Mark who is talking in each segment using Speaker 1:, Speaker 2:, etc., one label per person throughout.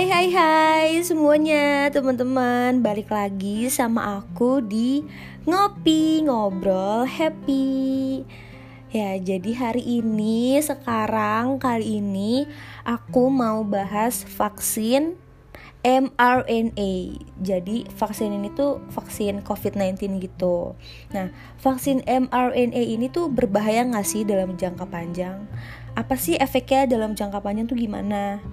Speaker 1: Hai hai hai semuanya teman-teman Balik lagi sama aku di Ngopi Ngobrol Happy Ya jadi hari ini sekarang kali ini aku mau bahas vaksin mRNA. Jadi vaksin ini tuh vaksin COVID-19 gitu. Nah, vaksin mRNA ini tuh berbahaya nggak sih dalam jangka panjang? Apa sih efeknya dalam jangka panjang tuh gimana?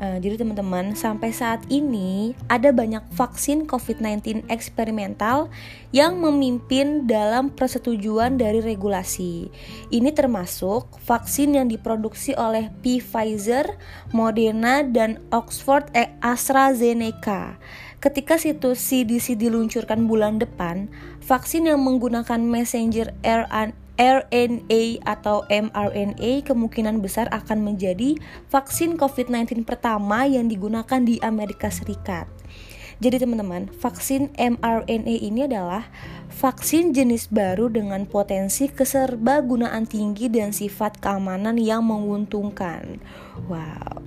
Speaker 1: Uh, jadi teman-teman, sampai saat ini ada banyak vaksin COVID-19 eksperimental yang memimpin dalam persetujuan dari regulasi. Ini termasuk vaksin yang diproduksi oleh Pfizer, Moderna, dan Oxford eh, AstraZeneca. Ketika situs CDC diluncurkan bulan depan, vaksin yang menggunakan messenger RNA RNA atau mRNA kemungkinan besar akan menjadi vaksin COVID-19 pertama yang digunakan di Amerika Serikat. Jadi teman-teman, vaksin mRNA ini adalah vaksin jenis baru dengan potensi keserbagunaan tinggi dan sifat keamanan yang menguntungkan. Wow.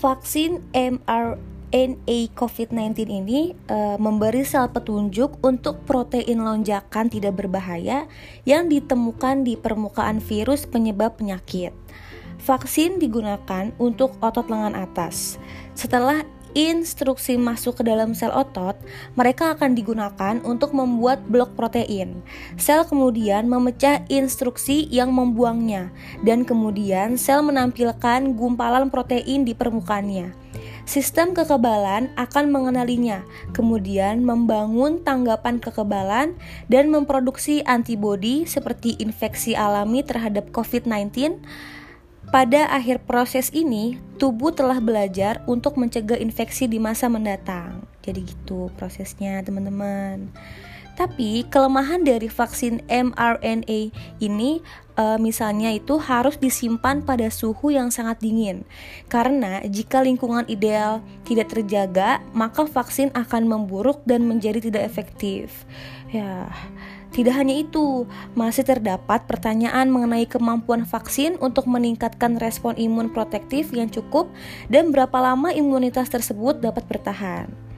Speaker 1: Vaksin mRNA RNA COVID-19 ini e, memberi sel petunjuk untuk protein lonjakan tidak berbahaya yang ditemukan di permukaan virus penyebab penyakit. Vaksin digunakan untuk otot lengan atas. Setelah instruksi masuk ke dalam sel otot, mereka akan digunakan untuk membuat blok protein. Sel kemudian memecah instruksi yang membuangnya, dan kemudian sel menampilkan gumpalan protein di permukaannya. Sistem kekebalan akan mengenalinya, kemudian membangun tanggapan kekebalan dan memproduksi antibodi seperti infeksi alami terhadap COVID-19. Pada akhir proses ini, tubuh telah belajar untuk mencegah infeksi di masa mendatang. Jadi gitu prosesnya, teman-teman. Tapi kelemahan dari vaksin mRNA ini e, misalnya itu harus disimpan pada suhu yang sangat dingin. Karena jika lingkungan ideal tidak terjaga, maka vaksin akan memburuk dan menjadi tidak efektif. Ya, tidak hanya itu, masih terdapat pertanyaan mengenai kemampuan vaksin untuk meningkatkan respon imun protektif yang cukup dan berapa lama imunitas tersebut dapat bertahan.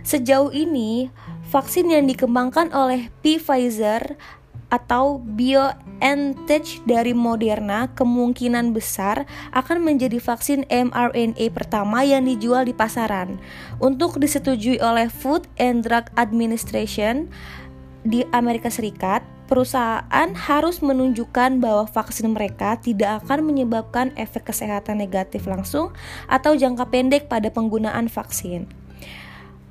Speaker 1: Sejauh ini, vaksin yang dikembangkan oleh Pfizer atau BioNTech dari Moderna kemungkinan besar akan menjadi vaksin mRNA pertama yang dijual di pasaran. Untuk disetujui oleh Food and Drug Administration di Amerika Serikat, perusahaan harus menunjukkan bahwa vaksin mereka tidak akan menyebabkan efek kesehatan negatif langsung atau jangka pendek pada penggunaan vaksin.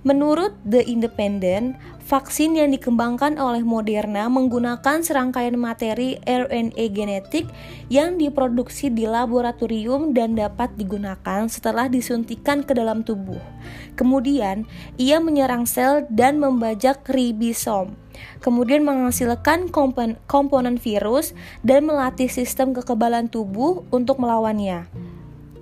Speaker 1: Menurut The Independent, vaksin yang dikembangkan oleh Moderna menggunakan serangkaian materi RNA genetik yang diproduksi di laboratorium dan dapat digunakan setelah disuntikan ke dalam tubuh. Kemudian, ia menyerang sel dan membajak ribosom, kemudian menghasilkan komponen, komponen virus dan melatih sistem kekebalan tubuh untuk melawannya.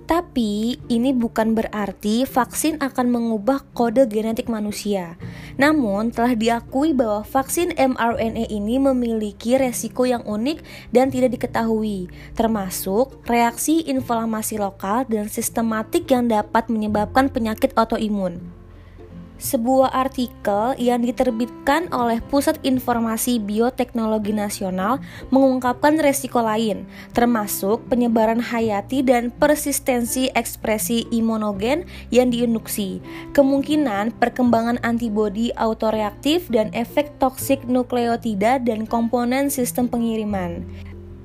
Speaker 1: Tapi ini bukan berarti vaksin akan mengubah kode genetik manusia. Namun telah diakui bahwa vaksin mRNA ini memiliki resiko yang unik dan tidak diketahui, termasuk reaksi inflamasi lokal dan sistematik yang dapat menyebabkan penyakit autoimun sebuah artikel yang diterbitkan oleh Pusat Informasi Bioteknologi Nasional mengungkapkan resiko lain, termasuk penyebaran hayati dan persistensi ekspresi imunogen yang diinduksi, kemungkinan perkembangan antibodi autoreaktif dan efek toksik nukleotida dan komponen sistem pengiriman.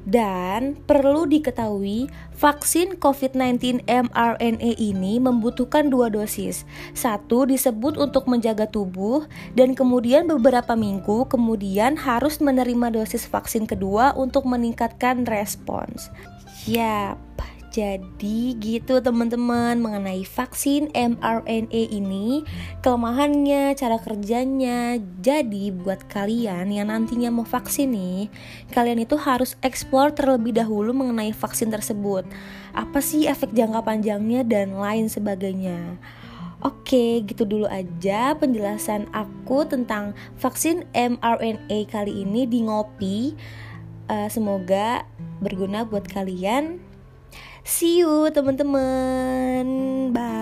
Speaker 1: Dan perlu diketahui, vaksin COVID-19 mRNA ini membutuhkan dua dosis. Satu disebut untuk menjaga tubuh, dan kemudian beberapa minggu kemudian harus menerima dosis vaksin kedua untuk meningkatkan respons. Yap, jadi gitu teman-teman mengenai vaksin mRNA ini, kelemahannya, cara kerjanya. Jadi buat kalian yang nantinya mau vaksin nih, kalian itu harus explore terlebih dahulu mengenai vaksin tersebut. Apa sih efek jangka panjangnya dan lain sebagainya. Oke, gitu dulu aja penjelasan aku tentang vaksin mRNA kali ini di Ngopi. Uh, semoga berguna buat kalian. See you teman-teman. Bye.